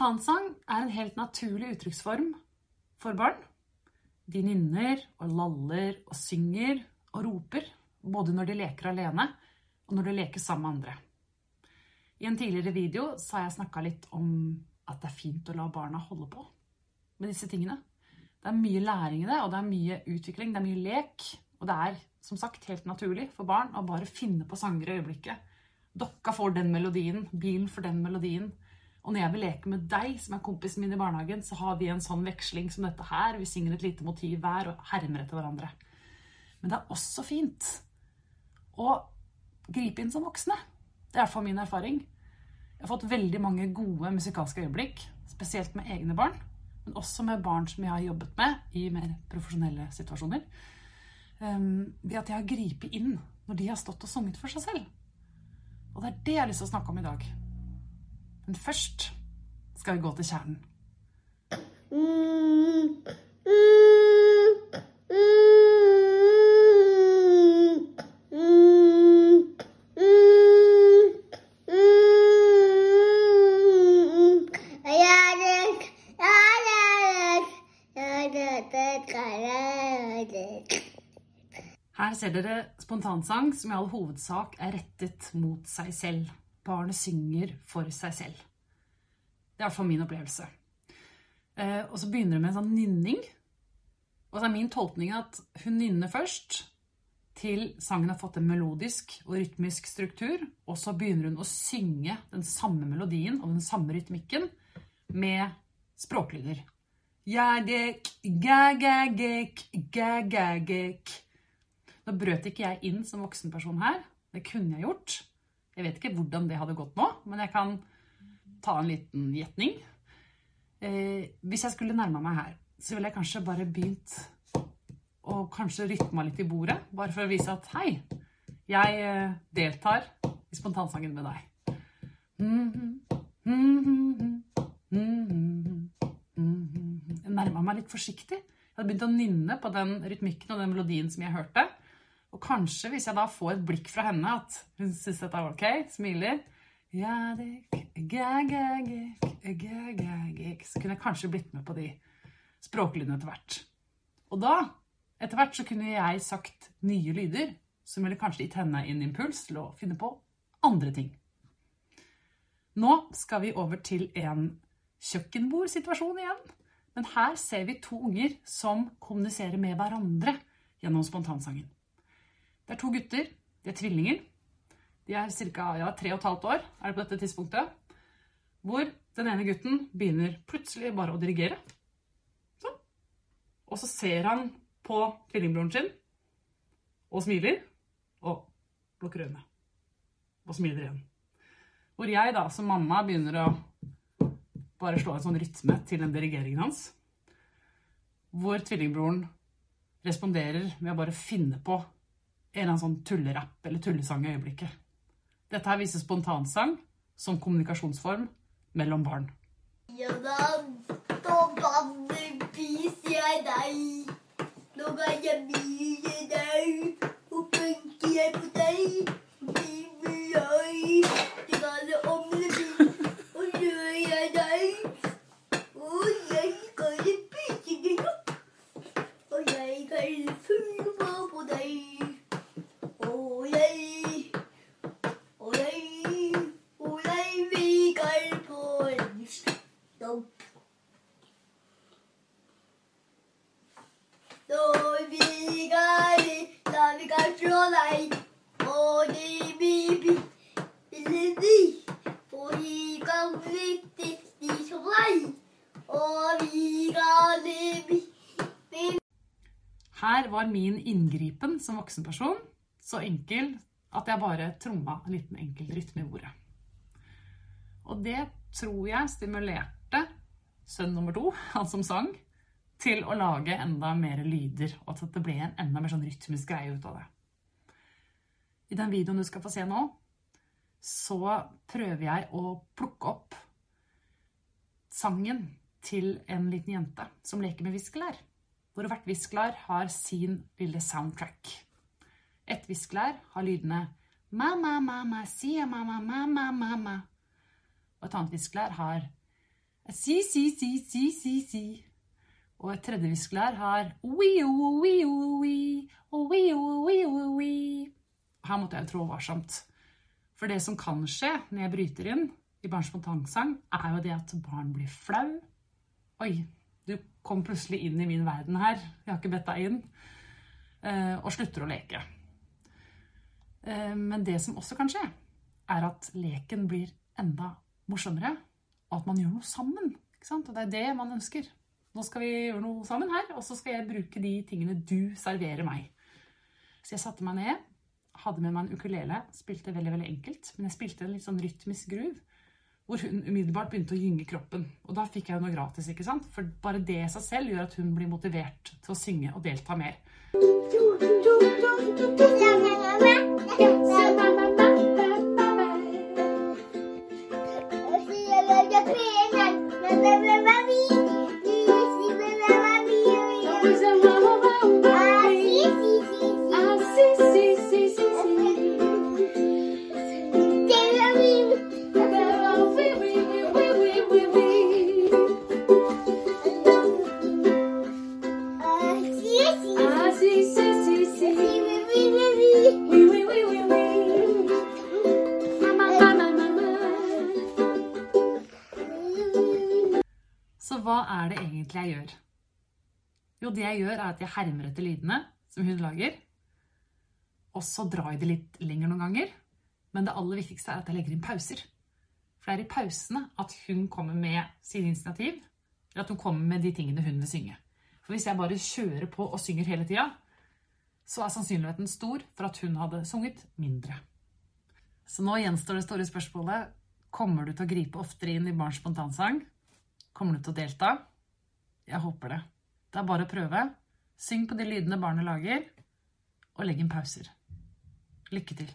Spontansang er en helt naturlig uttrykksform for barn. De nynner og laller og synger og roper, både når de leker alene og når de leker sammen med andre. I en tidligere video så har jeg snakka litt om at det er fint å la barna holde på med disse tingene. Det er mye læring i det, og det er mye utvikling, det er mye lek. Og det er som sagt helt naturlig for barn å bare finne på sanger i øyeblikket. Dokka får den melodien, bilen får den melodien. Og når jeg vil leke med deg, som er kompisen min i barnehagen, så har vi en sånn veksling som dette her. Vi synger et lite motiv hver og hermer etter hverandre. Men det er også fint å gripe inn som voksne. Det er i hvert fall min erfaring. Jeg har fått veldig mange gode musikalske øyeblikk, spesielt med egne barn, men også med barn som jeg har jobbet med i mer profesjonelle situasjoner. Um, ved at jeg har gripet inn når de har stått og sunget for seg selv. Og det er det jeg har lyst til å snakke om i dag. Men først skal vi gå til kjernen. Her ser dere spontansang som i all hovedsak er rettet mot seg selv. Barnet synger for seg selv. Det er i hvert fall min opplevelse. Eh, og så begynner det med en sånn nynning. Og så er min tolkning at hun nynner først til sangen har fått en melodisk og rytmisk struktur, og så begynner hun å synge den samme melodien og den samme rytmikken med språklyder. Ja-gek, ga-ga-gek, ga-ga-gek. Nå brøt ikke jeg inn som voksenperson her. Det kunne jeg gjort. Jeg vet ikke hvordan det hadde gått nå, men jeg kan ta en liten gjetning. Eh, hvis jeg skulle nærma meg her, så ville jeg kanskje bare begynt å kanskje rytma litt i bordet. Bare for å vise at hei, jeg eh, deltar i spontansangen med deg. Jeg nærma meg litt forsiktig. Jeg hadde begynt å nynne på den rytmikken og den melodien som jeg hørte. Og kanskje, hvis jeg da får et blikk fra henne, at hun syns dette er ok, smiler Så kunne jeg kanskje blitt med på de språklydene etter hvert. Og da, etter hvert, så kunne jeg sagt nye lyder som ville kanskje gitt henne en impuls til å finne på andre ting. Nå skal vi over til en kjøkkenbordsituasjon igjen. Men her ser vi to unger som kommuniserer med hverandre gjennom spontansangen. Det er to gutter. De er tvillinger. De er ca. Ja, tre og et halvt år er det på dette tidspunktet. Hvor den ene gutten begynner plutselig bare å dirigere. Sånn. Og så ser han på tvillingbroren sin og smiler. Og lukker øynene. Og smiler igjen. Hvor jeg da som mamma begynner å bare slå en sånn rytme til den dirigeringen hans. Hvor tvillingbroren responderer med å bare finne på en eller annen sånn tullerapp eller tullesang i øyeblikket. Dette her viser spontansang som kommunikasjonsform mellom barn. Ja da, da banner spiser jeg deg. Nå er jeg mye deg, og punker jeg på deg. Blir jeg, det kaller om det blir, og gjør jeg deg. Og jeg skal spise deg opp, og jeg kan fulle på deg. Og jeg, og jeg, og jeg virker på en stopp. Så virker vi, la vi kan slå deg, og det blir billig. Og vi kan flytte de som deg, og vi kan bli Her var min inngripen som voksenperson så enkel at jeg bare tromma en liten enkel rytme i bordet. Og det tror jeg stimulerte sønn nummer to, han som sang, til å lage enda mer lyder, og at det ble en enda mer sånn rytmisk greie ut av det. I den videoen du skal få se nå, så prøver jeg å plukke opp sangen til en liten jente som leker med viskelær. Hvor hvert viskelær har sin lille soundtrack. Et viskelær har lydene mamma, mamma, sia mamma, mamma, mamma. Og et annet viskelær har Si, si, si, si, si, si. Og et tredje viskelær har. Her måtte jeg trå varsomt. For det som kan skje når jeg bryter inn i barns spontansang, er jo det at barn blir flau. Oi, du kom plutselig inn i min verden her. Jeg har ikke bedt deg inn. Eh, og slutter å leke. Eh, men det som også kan skje, er at leken blir enda morsommere, og at man gjør noe sammen. Og det er det man ønsker. Nå skal vi gjøre noe sammen her, og så skal jeg bruke de tingene du serverer meg. Så jeg satte meg ned, hadde med meg en ukulele, spilte veldig veldig enkelt, men jeg spilte en litt sånn rytmisk groove, hvor hun umiddelbart begynte å gynge kroppen. Og da fikk jeg jo noe gratis, ikke sant? For bare det i seg selv gjør at hun blir motivert til å synge og delta mer. Så hva er det egentlig jeg gjør? Jo, det jeg gjør, er at jeg hermer etter lydene som hun lager. Og så drar jeg det litt lenger noen ganger. Men det aller viktigste er at jeg legger inn pauser. For det er i pausene at hun kommer med sine initiativ. Eller at hun kommer med de tingene hun vil synge. For hvis jeg bare kjører på og synger hele tida, så er sannsynligheten stor for at hun hadde sunget mindre. Så nå gjenstår det store spørsmålet kommer du til å gripe oftere inn i barns spontansang. Kommer du til å delta? Jeg håper det. Det er bare å prøve. Syng på de lydene barnet lager, og legg inn pauser. Lykke til.